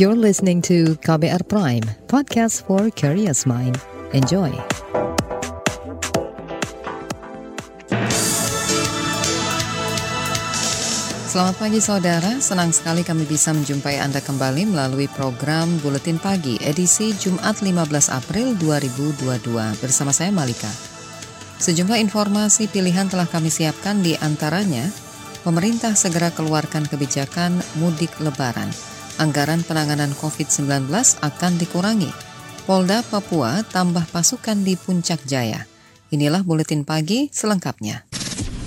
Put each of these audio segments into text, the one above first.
You're listening to KBR Prime, podcast for curious mind. Enjoy. Selamat pagi saudara, senang sekali kami bisa menjumpai Anda kembali melalui program Buletin Pagi edisi Jumat 15 April 2022 bersama saya Malika. Sejumlah informasi pilihan telah kami siapkan di antaranya pemerintah segera keluarkan kebijakan mudik lebaran. Anggaran penanganan COVID-19 akan dikurangi. Polda Papua tambah pasukan di Puncak Jaya. Inilah Buletin Pagi selengkapnya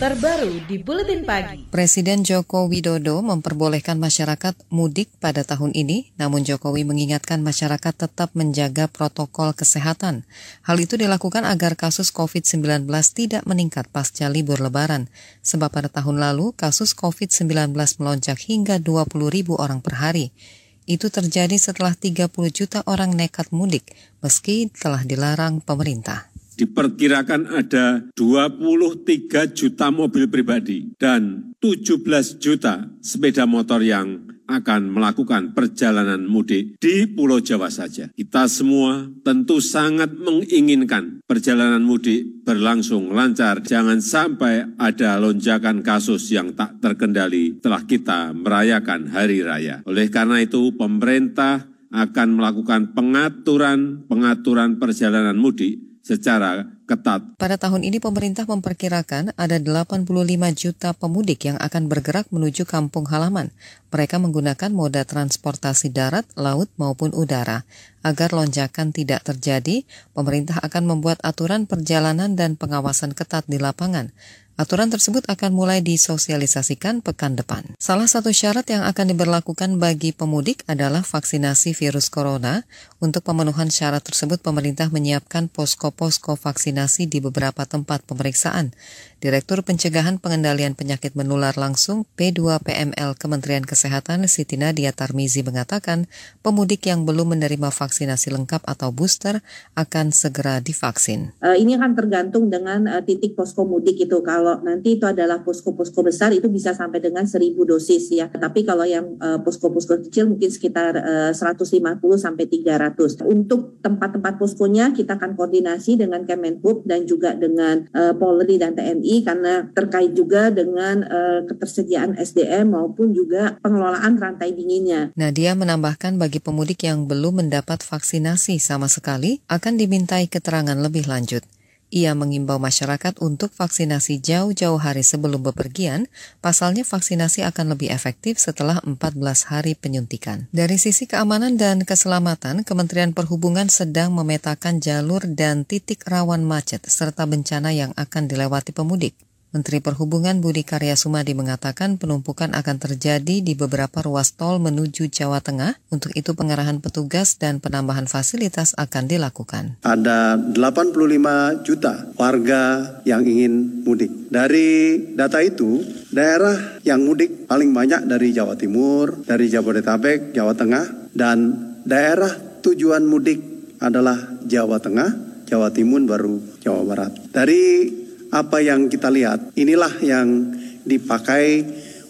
terbaru di Buletin Pagi. Presiden Joko Widodo memperbolehkan masyarakat mudik pada tahun ini, namun Jokowi mengingatkan masyarakat tetap menjaga protokol kesehatan. Hal itu dilakukan agar kasus COVID-19 tidak meningkat pasca libur lebaran, sebab pada tahun lalu kasus COVID-19 melonjak hingga 20 ribu orang per hari. Itu terjadi setelah 30 juta orang nekat mudik, meski telah dilarang pemerintah diperkirakan ada 23 juta mobil pribadi dan 17 juta sepeda motor yang akan melakukan perjalanan mudik di Pulau Jawa saja. Kita semua tentu sangat menginginkan perjalanan mudik berlangsung lancar. Jangan sampai ada lonjakan kasus yang tak terkendali telah kita merayakan hari raya. Oleh karena itu, pemerintah akan melakukan pengaturan-pengaturan perjalanan mudik secara ketat. Pada tahun ini pemerintah memperkirakan ada 85 juta pemudik yang akan bergerak menuju kampung halaman. Mereka menggunakan moda transportasi darat, laut maupun udara. Agar lonjakan tidak terjadi, pemerintah akan membuat aturan perjalanan dan pengawasan ketat di lapangan. Aturan tersebut akan mulai disosialisasikan pekan depan. Salah satu syarat yang akan diberlakukan bagi pemudik adalah vaksinasi virus corona. Untuk pemenuhan syarat tersebut, pemerintah menyiapkan posko-posko vaksinasi di beberapa tempat pemeriksaan. Direktur Pencegahan Pengendalian Penyakit Menular Langsung P2PML Kementerian Kesehatan Siti Nadia Tarmizi mengatakan pemudik yang belum menerima vaksinasi lengkap atau booster akan segera divaksin. Uh, ini akan tergantung dengan uh, titik posko mudik itu. Kalau nanti itu adalah posko-posko besar itu bisa sampai dengan 1000 dosis ya. Tapi kalau yang uh, posko-posko kecil mungkin sekitar uh, 150 sampai 300. Untuk tempat-tempat poskonya kita akan koordinasi dengan Kemenhub dan juga dengan Polri dan TNI karena terkait juga dengan uh, ketersediaan SDM maupun juga pengelolaan rantai dinginnya. Nadia menambahkan bagi pemudik yang belum mendapat vaksinasi sama sekali akan dimintai keterangan lebih lanjut. Ia mengimbau masyarakat untuk vaksinasi jauh-jauh hari sebelum bepergian, pasalnya vaksinasi akan lebih efektif setelah 14 hari penyuntikan. Dari sisi keamanan dan keselamatan, Kementerian Perhubungan sedang memetakan jalur dan titik rawan macet serta bencana yang akan dilewati pemudik. Menteri Perhubungan Budi Karya Sumadi mengatakan penumpukan akan terjadi di beberapa ruas tol menuju Jawa Tengah. Untuk itu pengarahan petugas dan penambahan fasilitas akan dilakukan. Ada 85 juta warga yang ingin mudik. Dari data itu, daerah yang mudik paling banyak dari Jawa Timur, dari Jabodetabek, Jawa Tengah, dan daerah tujuan mudik adalah Jawa Tengah, Jawa Timur, baru Jawa Barat. Dari apa yang kita lihat, inilah yang dipakai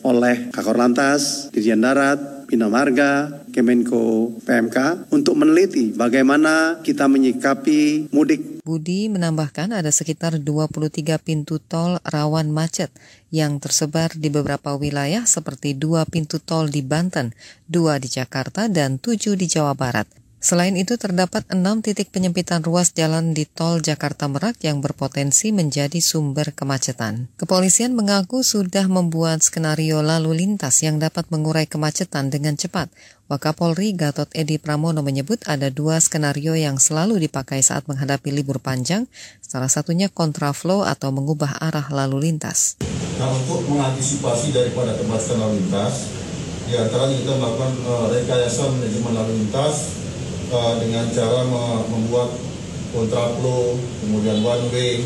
oleh Kakor Lantas, Dirjen Darat, Bina Marga, Kemenko PMK untuk meneliti bagaimana kita menyikapi mudik. Budi menambahkan ada sekitar 23 pintu tol rawan macet yang tersebar di beberapa wilayah seperti dua pintu tol di Banten, dua di Jakarta, dan tujuh di Jawa Barat. Selain itu terdapat enam titik penyempitan ruas jalan di tol Jakarta Merak yang berpotensi menjadi sumber kemacetan. Kepolisian mengaku sudah membuat skenario lalu lintas yang dapat mengurai kemacetan dengan cepat. Wakapolri Gatot Edi Pramono menyebut ada dua skenario yang selalu dipakai saat menghadapi libur panjang, salah satunya kontraflow atau mengubah arah lalu lintas. Nah untuk mengantisipasi daripada kemacetan lalu lintas, di antaranya kita melakukan uh, rekayasa manajemen lalu lintas uh, dengan cara membuat kontraflow, kemudian one way,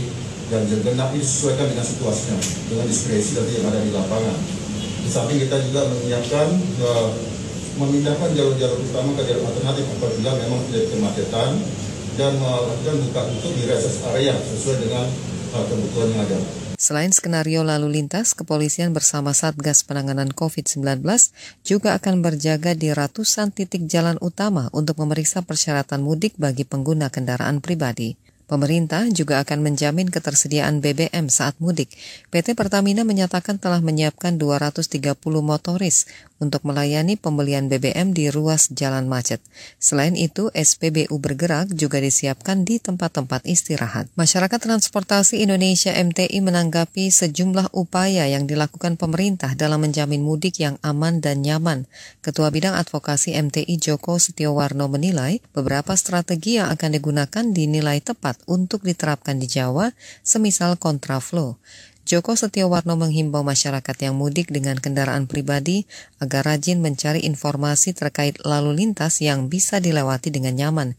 dan genap ini disesuaikan dengan situasinya, dengan diskresi tadi yang ada di lapangan. Di samping kita juga menyiapkan uh, memindahkan jalur-jalur utama ke jalur alternatif apabila memang terjadi kemacetan dan melakukan buka tutup di rest area sesuai dengan uh, kebutuhan yang ada. Selain skenario lalu lintas, kepolisian bersama Satgas Penanganan COVID-19 juga akan berjaga di ratusan titik jalan utama untuk memeriksa persyaratan mudik bagi pengguna kendaraan pribadi. Pemerintah juga akan menjamin ketersediaan BBM saat mudik. PT Pertamina menyatakan telah menyiapkan 230 motoris untuk melayani pembelian BBM di ruas jalan macet. Selain itu, SPBU bergerak juga disiapkan di tempat-tempat istirahat. Masyarakat Transportasi Indonesia MTI menanggapi sejumlah upaya yang dilakukan pemerintah dalam menjamin mudik yang aman dan nyaman. Ketua Bidang Advokasi MTI Joko Setiowarno menilai beberapa strategi yang akan digunakan dinilai tepat untuk diterapkan di Jawa, semisal kontraflow. Joko Setiawarno menghimbau masyarakat yang mudik dengan kendaraan pribadi agar rajin mencari informasi terkait lalu lintas yang bisa dilewati dengan nyaman.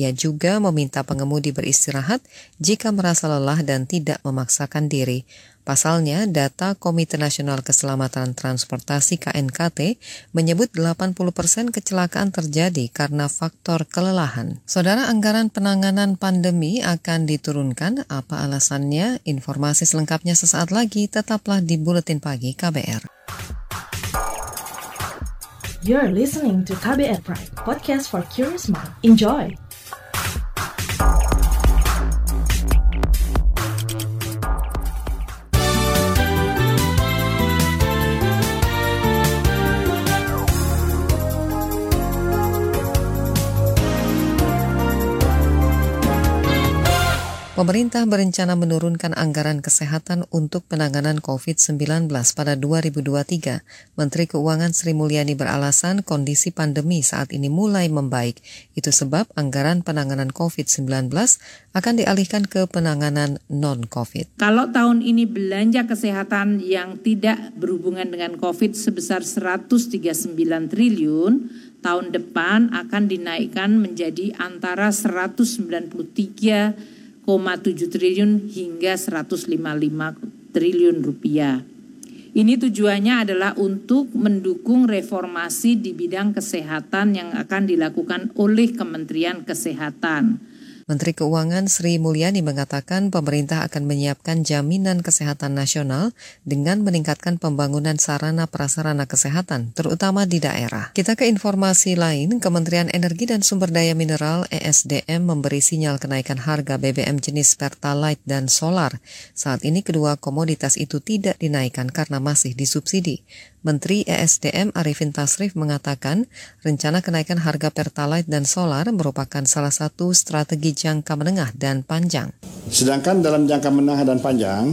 Ia juga meminta pengemudi beristirahat jika merasa lelah dan tidak memaksakan diri. Pasalnya, data Komite Nasional Keselamatan Transportasi KNKT menyebut 80 persen kecelakaan terjadi karena faktor kelelahan. Saudara anggaran penanganan pandemi akan diturunkan. Apa alasannya? Informasi selengkapnya sesaat lagi. Tetaplah di Buletin Pagi KBR. You're listening to KBR Pride, podcast for curious mind. Enjoy! Pemerintah berencana menurunkan anggaran kesehatan untuk penanganan COVID-19 pada 2023. Menteri Keuangan Sri Mulyani beralasan kondisi pandemi saat ini mulai membaik. Itu sebab anggaran penanganan COVID-19 akan dialihkan ke penanganan non-COVID. Kalau tahun ini belanja kesehatan yang tidak berhubungan dengan COVID sebesar 139 triliun, tahun depan akan dinaikkan menjadi antara 193 1,7 triliun hingga 155 triliun rupiah. Ini tujuannya adalah untuk mendukung reformasi di bidang kesehatan yang akan dilakukan oleh Kementerian Kesehatan Menteri Keuangan Sri Mulyani mengatakan pemerintah akan menyiapkan jaminan kesehatan nasional dengan meningkatkan pembangunan sarana prasarana kesehatan, terutama di daerah. Kita ke informasi lain, Kementerian Energi dan Sumber Daya Mineral ESDM memberi sinyal kenaikan harga BBM jenis Pertalite dan solar. Saat ini kedua komoditas itu tidak dinaikkan karena masih disubsidi. Menteri ESDM Arifin Tasrif mengatakan rencana kenaikan harga Pertalite dan solar merupakan salah satu strategi jangka menengah dan panjang. Sedangkan dalam jangka menengah dan panjang,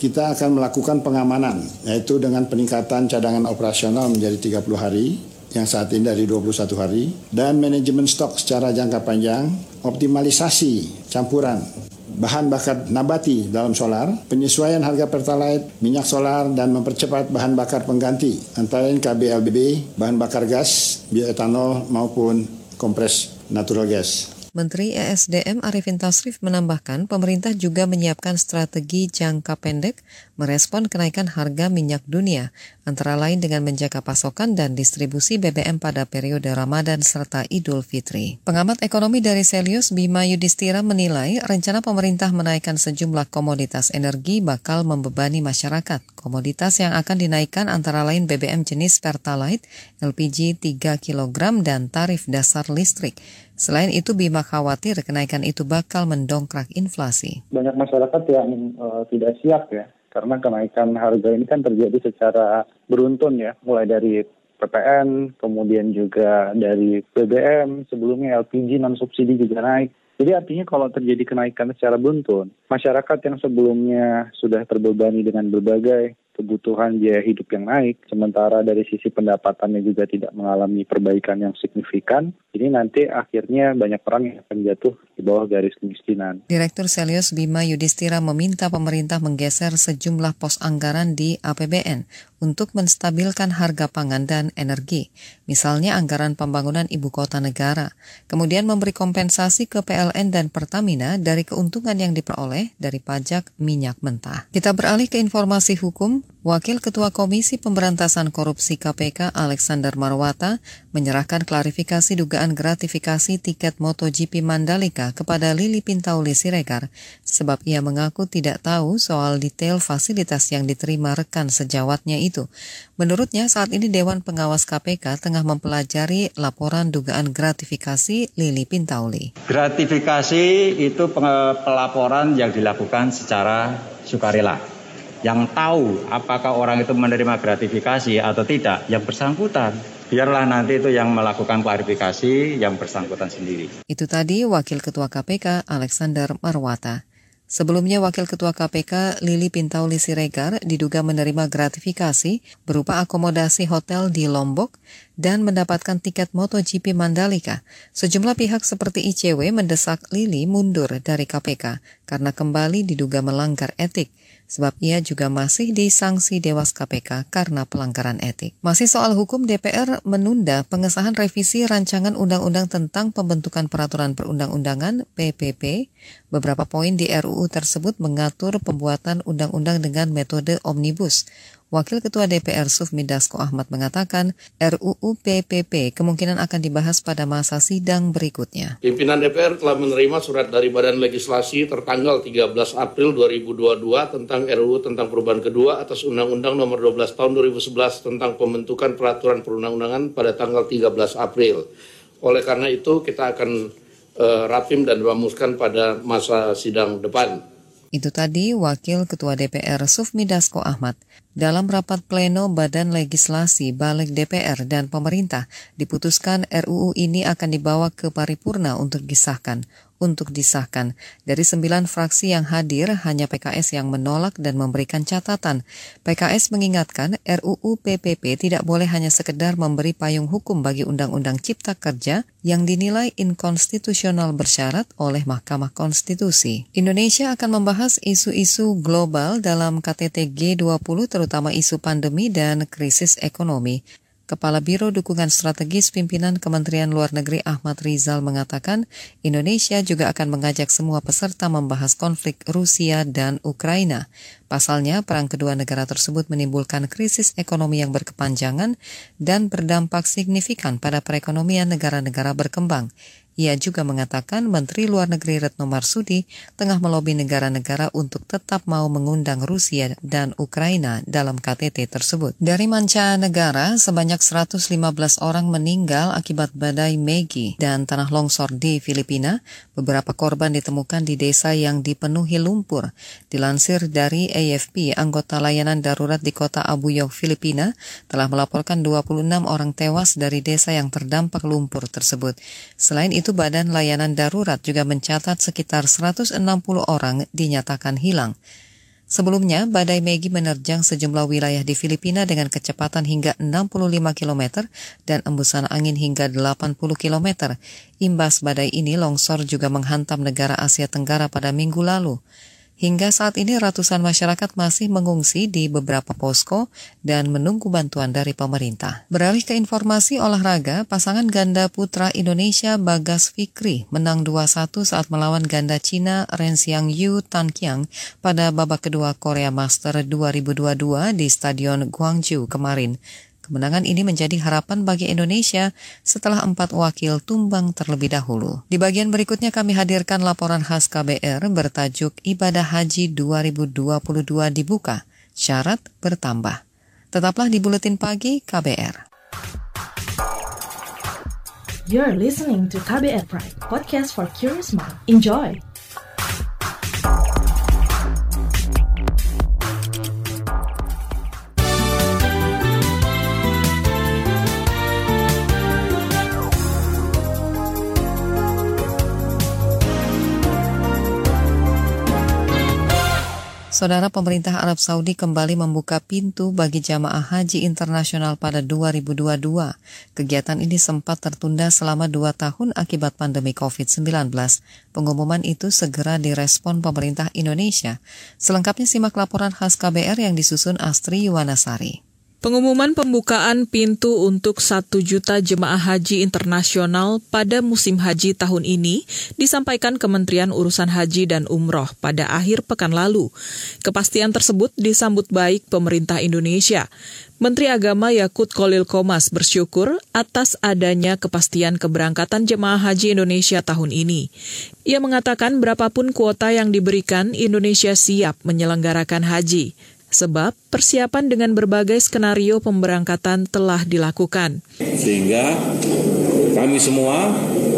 kita akan melakukan pengamanan, yaitu dengan peningkatan cadangan operasional menjadi 30 hari, yang saat ini dari 21 hari, dan manajemen stok secara jangka panjang, optimalisasi campuran bahan bakar nabati dalam solar, penyesuaian harga pertalite, minyak solar, dan mempercepat bahan bakar pengganti antara lain KBLBB, bahan bakar gas, bioetanol maupun kompres natural gas. Menteri ESDM Arifin Tasrif menambahkan pemerintah juga menyiapkan strategi jangka pendek merespon kenaikan harga minyak dunia, antara lain dengan menjaga pasokan dan distribusi BBM pada periode Ramadan serta Idul Fitri. Pengamat ekonomi dari Selius Bima Yudhistira menilai rencana pemerintah menaikkan sejumlah komoditas energi bakal membebani masyarakat. Komoditas yang akan dinaikkan antara lain BBM jenis Pertalite, LPG 3 kg, dan tarif dasar listrik. Selain itu, Bima khawatir kenaikan itu bakal mendongkrak inflasi. Banyak masyarakat yang uh, tidak siap ya, karena kenaikan harga ini kan terjadi secara beruntun ya, mulai dari PPN, kemudian juga dari BBM, sebelumnya LPG non subsidi juga naik. Jadi artinya kalau terjadi kenaikan secara beruntun, masyarakat yang sebelumnya sudah terbebani dengan berbagai kebutuhan biaya hidup yang naik, sementara dari sisi pendapatannya juga tidak mengalami perbaikan yang signifikan, ini nanti akhirnya banyak orang yang akan jatuh di bawah garis kemiskinan. Direktur Selius Bima Yudhistira meminta pemerintah menggeser sejumlah pos anggaran di APBN untuk menstabilkan harga pangan dan energi, misalnya anggaran pembangunan ibu kota negara, kemudian memberi kompensasi ke PLN dan Pertamina dari keuntungan yang diperoleh dari pajak minyak mentah. Kita beralih ke informasi hukum. Wakil Ketua Komisi Pemberantasan Korupsi KPK Alexander Marwata menyerahkan klarifikasi dugaan gratifikasi tiket MotoGP Mandalika kepada Lili Pintauli Siregar sebab ia mengaku tidak tahu soal detail fasilitas yang diterima rekan sejawatnya itu. Menurutnya saat ini Dewan Pengawas KPK tengah mempelajari laporan dugaan gratifikasi Lili Pintauli. Gratifikasi itu pelaporan yang dilakukan secara sukarela yang tahu apakah orang itu menerima gratifikasi atau tidak yang bersangkutan. Biarlah nanti itu yang melakukan klarifikasi yang bersangkutan sendiri. Itu tadi Wakil Ketua KPK Alexander Marwata. Sebelumnya Wakil Ketua KPK Lili Pintauli Siregar diduga menerima gratifikasi berupa akomodasi hotel di Lombok dan mendapatkan tiket MotoGP Mandalika. Sejumlah pihak seperti ICW mendesak Lili mundur dari KPK karena kembali diduga melanggar etik sebab ia juga masih disangsi Dewas KPK karena pelanggaran etik. Masih soal hukum, DPR menunda pengesahan revisi rancangan undang-undang tentang pembentukan peraturan perundang-undangan PPP. Beberapa poin di RUU tersebut mengatur pembuatan undang-undang dengan metode omnibus. Wakil Ketua DPR Sufmi Dasko Ahmad mengatakan RUU PPP kemungkinan akan dibahas pada masa sidang berikutnya. Pimpinan DPR telah menerima surat dari Badan Legislasi tertanggal 13 April 2022 tentang RUU tentang perubahan kedua atas Undang-Undang Nomor 12 Tahun 2011 tentang pembentukan peraturan perundang-undangan pada tanggal 13 April. Oleh karena itu kita akan uh, rapim dan merumuskan pada masa sidang depan. Itu tadi Wakil Ketua DPR Sufmi Dasko Ahmad. Dalam rapat pleno Badan Legislasi Balik DPR dan pemerintah, diputuskan RUU ini akan dibawa ke paripurna untuk disahkan untuk disahkan. Dari sembilan fraksi yang hadir, hanya PKS yang menolak dan memberikan catatan. PKS mengingatkan RUU PPP tidak boleh hanya sekedar memberi payung hukum bagi Undang-Undang Cipta Kerja yang dinilai inkonstitusional bersyarat oleh Mahkamah Konstitusi. Indonesia akan membahas isu-isu global dalam KTT G20 terutama isu pandemi dan krisis ekonomi. Kepala Biro Dukungan Strategis Pimpinan Kementerian Luar Negeri Ahmad Rizal mengatakan Indonesia juga akan mengajak semua peserta membahas konflik Rusia dan Ukraina. Pasalnya, perang kedua negara tersebut menimbulkan krisis ekonomi yang berkepanjangan dan berdampak signifikan pada perekonomian negara-negara berkembang. Ia juga mengatakan Menteri Luar Negeri Retno Marsudi tengah melobi negara-negara untuk tetap mau mengundang Rusia dan Ukraina dalam KTT tersebut. Dari mancanegara, sebanyak 115 orang meninggal akibat badai Maggie dan tanah longsor di Filipina. Beberapa korban ditemukan di desa yang dipenuhi lumpur. Dilansir dari AFP, anggota layanan darurat di kota Abuyog, Filipina, telah melaporkan 26 orang tewas dari desa yang terdampak lumpur tersebut. Selain itu, itu Badan Layanan Darurat juga mencatat sekitar 160 orang dinyatakan hilang. Sebelumnya, badai Maggie menerjang sejumlah wilayah di Filipina dengan kecepatan hingga 65 km dan embusan angin hingga 80 km. Imbas badai ini, longsor juga menghantam negara Asia Tenggara pada minggu lalu. Hingga saat ini ratusan masyarakat masih mengungsi di beberapa posko dan menunggu bantuan dari pemerintah. Beralih ke informasi olahraga, pasangan ganda putra Indonesia Bagas Fikri menang 2-1 saat melawan ganda Cina Ren Xiang Yu Tan Kiang pada babak kedua Korea Master 2022 di Stadion Guangzhou kemarin. Kemenangan ini menjadi harapan bagi Indonesia setelah empat wakil tumbang terlebih dahulu. Di bagian berikutnya kami hadirkan laporan khas KBR bertajuk Ibadah Haji 2022 dibuka, syarat bertambah. Tetaplah di Buletin Pagi KBR. You're listening to KBR Pride, podcast for curious mind. Enjoy! Saudara pemerintah Arab Saudi kembali membuka pintu bagi jamaah haji internasional pada 2022. Kegiatan ini sempat tertunda selama dua tahun akibat pandemi COVID-19. Pengumuman itu segera direspon pemerintah Indonesia. Selengkapnya simak laporan khas KBR yang disusun Astri Yuwanasari. Pengumuman pembukaan pintu untuk 1 juta jemaah haji internasional pada musim haji tahun ini disampaikan Kementerian Urusan Haji dan Umroh pada akhir pekan lalu. Kepastian tersebut disambut baik pemerintah Indonesia. Menteri Agama Yakut Kolil Komas bersyukur atas adanya kepastian keberangkatan jemaah haji Indonesia tahun ini. Ia mengatakan berapapun kuota yang diberikan, Indonesia siap menyelenggarakan haji sebab persiapan dengan berbagai skenario pemberangkatan telah dilakukan. Sehingga kami semua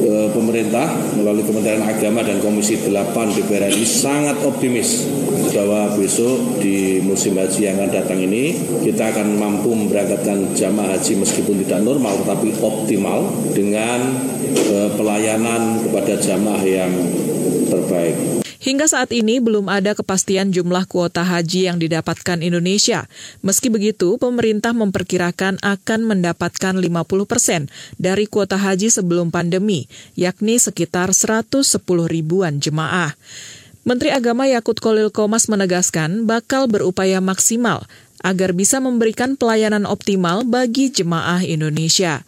e, pemerintah melalui Kementerian Agama dan Komisi 8 DPR RI sangat optimis bahwa besok di musim haji yang akan datang ini kita akan mampu memberangkatkan jamaah haji meskipun tidak normal tetapi optimal dengan e, pelayanan kepada jamaah yang terbaik. Hingga saat ini belum ada kepastian jumlah kuota haji yang didapatkan Indonesia. Meski begitu, pemerintah memperkirakan akan mendapatkan 50 persen dari kuota haji sebelum pandemi, yakni sekitar 110 ribuan jemaah. Menteri Agama Yakut Kolil Komas menegaskan bakal berupaya maksimal agar bisa memberikan pelayanan optimal bagi jemaah Indonesia.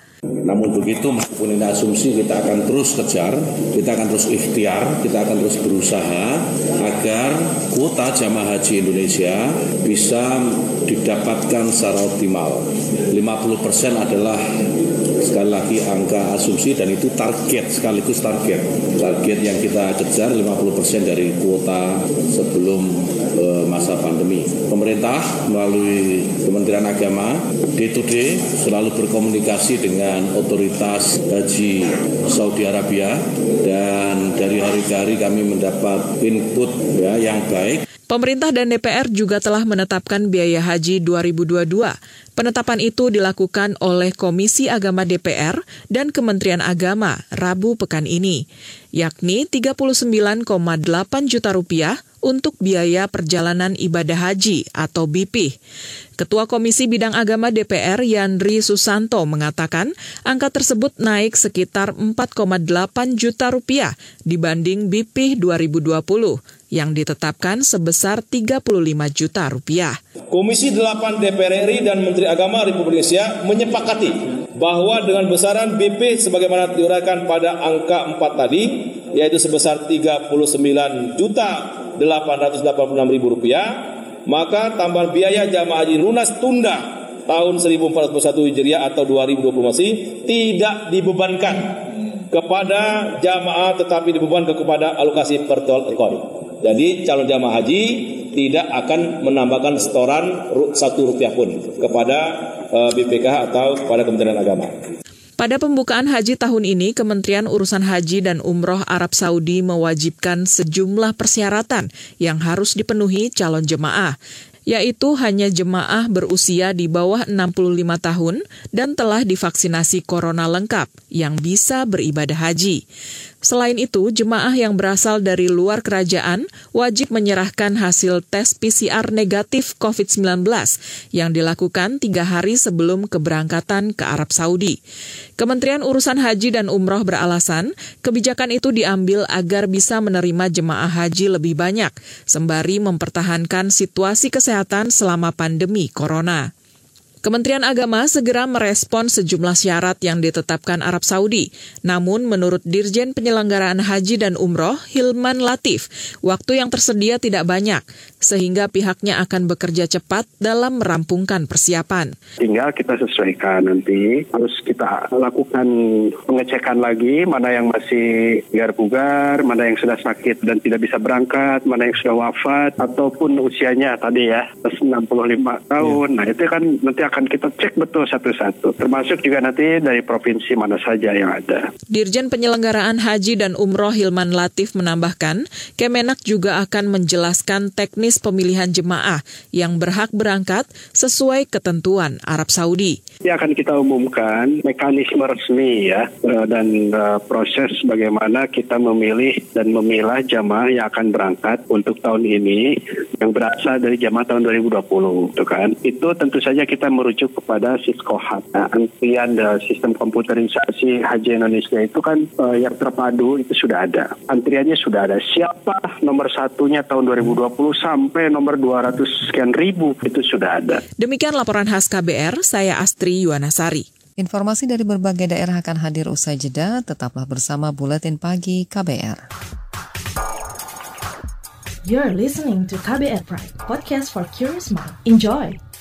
Namun begitu meskipun ini asumsi kita akan terus kejar, kita akan terus ikhtiar, kita akan terus berusaha agar kuota jamaah haji Indonesia bisa didapatkan secara optimal. 50% adalah sekali lagi angka asumsi dan itu target sekaligus target. Target yang kita kejar 50% dari kuota sebelum e, masa pandemi. Pemerintah melalui Kementerian Agama day to day selalu berkomunikasi dengan otoritas haji Saudi Arabia dan dari hari ke hari kami mendapat input ya yang baik Pemerintah dan DPR juga telah menetapkan biaya haji 2022. Penetapan itu dilakukan oleh Komisi Agama DPR dan Kementerian Agama Rabu pekan ini, yakni 39,8 juta rupiah untuk biaya perjalanan ibadah haji atau BP. Ketua Komisi Bidang Agama DPR Yandri Susanto mengatakan angka tersebut naik sekitar 4,8 juta rupiah dibanding BP 2020 yang ditetapkan sebesar 35 juta rupiah. Komisi 8 DPR RI dan Menteri Agama Republik Indonesia menyepakati bahwa dengan besaran BP sebagaimana diuraikan pada angka 4 tadi yaitu sebesar 39 juta 886 ribu rupiah, maka tambahan biaya jamaah haji lunas tunda tahun 1441 Hijriah atau 2020 masih tidak dibebankan kepada jamaah tetapi dibebankan kepada alokasi per Jadi calon jamaah haji tidak akan menambahkan setoran satu rupiah pun kepada eh, BPKH atau kepada Kementerian Agama. Pada pembukaan haji tahun ini, Kementerian Urusan Haji dan Umroh Arab Saudi mewajibkan sejumlah persyaratan yang harus dipenuhi calon jemaah, yaitu hanya jemaah berusia di bawah 65 tahun dan telah divaksinasi corona lengkap yang bisa beribadah haji. Selain itu, jemaah yang berasal dari luar kerajaan wajib menyerahkan hasil tes PCR negatif COVID-19 yang dilakukan tiga hari sebelum keberangkatan ke Arab Saudi. Kementerian Urusan Haji dan Umroh beralasan kebijakan itu diambil agar bisa menerima jemaah haji lebih banyak, sembari mempertahankan situasi kesehatan selama pandemi corona. Kementerian Agama segera merespon sejumlah syarat yang ditetapkan Arab Saudi. Namun menurut Dirjen Penyelenggaraan Haji dan Umroh, Hilman Latif, waktu yang tersedia tidak banyak, sehingga pihaknya akan bekerja cepat dalam merampungkan persiapan. Tinggal kita sesuaikan nanti, harus kita lakukan pengecekan lagi, mana yang masih biar bugar, mana yang sudah sakit dan tidak bisa berangkat, mana yang sudah wafat, ataupun usianya tadi ya, 65 tahun. Ya. Nah itu kan nanti akan akan kita cek betul satu-satu, termasuk juga nanti dari provinsi mana saja yang ada. Dirjen Penyelenggaraan Haji dan Umroh Hilman Latif menambahkan, Kemenak juga akan menjelaskan teknis pemilihan jemaah yang berhak berangkat sesuai ketentuan Arab Saudi. Ya akan kita umumkan mekanisme resmi ya eh, dan eh, proses bagaimana kita memilih dan memilah jamaah yang akan berangkat untuk tahun ini yang berasal dari jamaah tahun 2020, itu kan. Itu tentu saja kita merujuk kepada Siskohat. Nah, antrian sistem komputerisasi Haji Indonesia itu kan uh, yang terpadu itu sudah ada. Antriannya sudah ada. Siapa nomor satunya tahun 2020 sampai nomor 200 sekian ribu itu sudah ada. Demikian laporan khas KBR, saya Astri Yuwanasari. Informasi dari berbagai daerah akan hadir usai jeda, tetaplah bersama Buletin Pagi KBR. You're listening to KBR Pride, podcast for curious mind. Enjoy!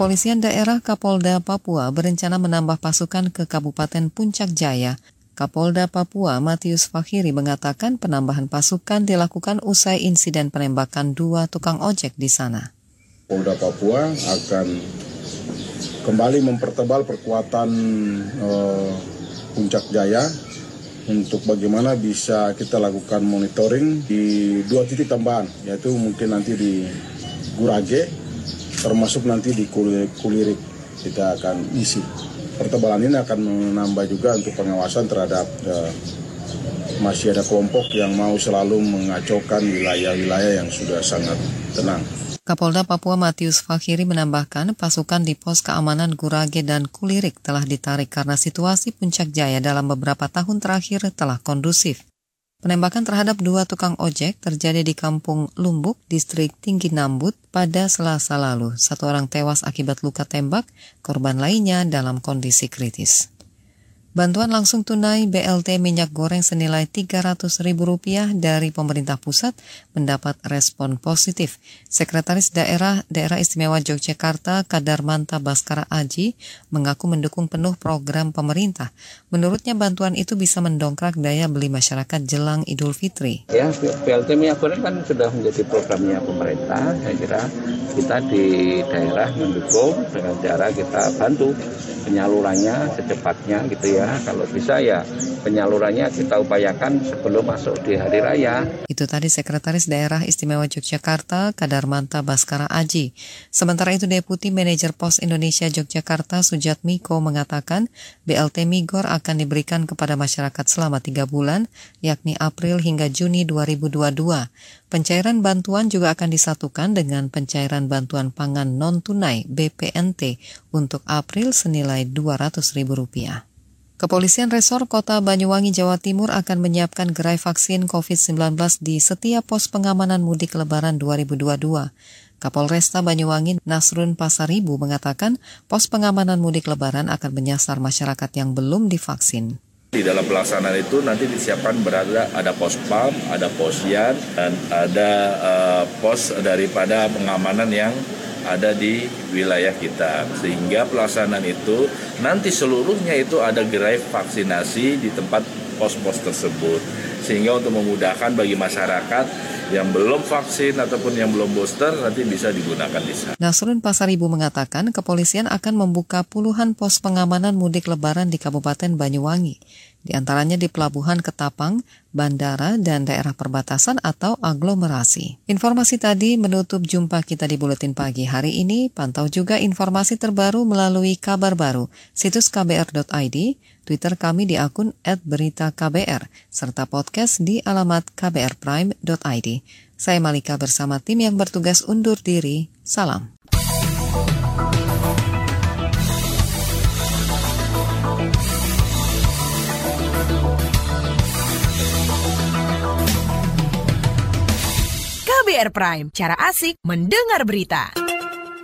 Kepolisian daerah Kapolda Papua berencana menambah pasukan ke Kabupaten Puncak Jaya. Kapolda Papua Matius Fakhiri mengatakan penambahan pasukan dilakukan usai insiden penembakan dua tukang ojek di sana. Polda Papua akan kembali mempertebal perkuatan uh, Puncak Jaya untuk bagaimana bisa kita lakukan monitoring di dua titik tambahan, yaitu mungkin nanti di Gurage termasuk nanti di kulirik, kulirik kita akan isi. Pertebalan ini akan menambah juga untuk pengawasan terhadap uh, masih ada kelompok yang mau selalu mengacaukan wilayah-wilayah yang sudah sangat tenang. Kapolda Papua Matius Fakhiri menambahkan pasukan di pos keamanan Gurage dan Kulirik telah ditarik karena situasi Puncak Jaya dalam beberapa tahun terakhir telah kondusif. Penembakan terhadap dua tukang ojek terjadi di Kampung Lumbuk, distrik Tinggi Nambut pada selasa lalu. Satu orang tewas akibat luka tembak, korban lainnya dalam kondisi kritis. Bantuan langsung tunai BLT minyak goreng senilai Rp300.000 dari pemerintah pusat mendapat respon positif. Sekretaris Daerah Daerah Istimewa Yogyakarta Kadarmanta Baskara Aji mengaku mendukung penuh program pemerintah. Menurutnya bantuan itu bisa mendongkrak daya beli masyarakat jelang Idul Fitri. Ya, BLT minyak goreng kan sudah menjadi programnya pemerintah. Saya kira kita di daerah mendukung dengan cara kita bantu penyalurannya secepatnya gitu ya. Kalau bisa ya penyalurannya kita upayakan sebelum masuk di hari raya. Itu tadi Sekretaris Daerah Istimewa Yogyakarta Kadarmanta Baskara Aji. Sementara itu Deputi Manajer Pos Indonesia Yogyakarta Sujat Miko mengatakan BLT Migor akan diberikan kepada masyarakat selama tiga bulan, yakni April hingga Juni 2022. Pencairan bantuan juga akan disatukan dengan pencairan bantuan pangan non-tunai BPNT untuk April senilai Rp200.000. Kepolisian Resor Kota Banyuwangi, Jawa Timur akan menyiapkan gerai vaksin COVID-19 di setiap pos pengamanan mudik lebaran 2022. Kapolresta Banyuwangi Nasrun Pasaribu mengatakan pos pengamanan mudik lebaran akan menyasar masyarakat yang belum divaksin. Di dalam pelaksanaan itu nanti disiapkan berada ada pos PAM, ada pos YAN, dan ada uh, pos daripada pengamanan yang ada di wilayah kita. Sehingga pelaksanaan itu nanti seluruhnya itu ada gerai vaksinasi di tempat pos-pos tersebut. Sehingga untuk memudahkan bagi masyarakat yang belum vaksin ataupun yang belum booster nanti bisa digunakan di sana. Nasrun Pasaribu mengatakan kepolisian akan membuka puluhan pos pengamanan mudik lebaran di Kabupaten Banyuwangi di antaranya di pelabuhan Ketapang, bandara, dan daerah perbatasan atau aglomerasi. Informasi tadi menutup jumpa kita di Buletin Pagi hari ini. Pantau juga informasi terbaru melalui kabar baru, situs kbr.id, Twitter kami di akun @beritaKBR, serta podcast di alamat kbrprime.id. Saya Malika bersama tim yang bertugas undur diri. Salam. KBR Prime, cara asik mendengar berita.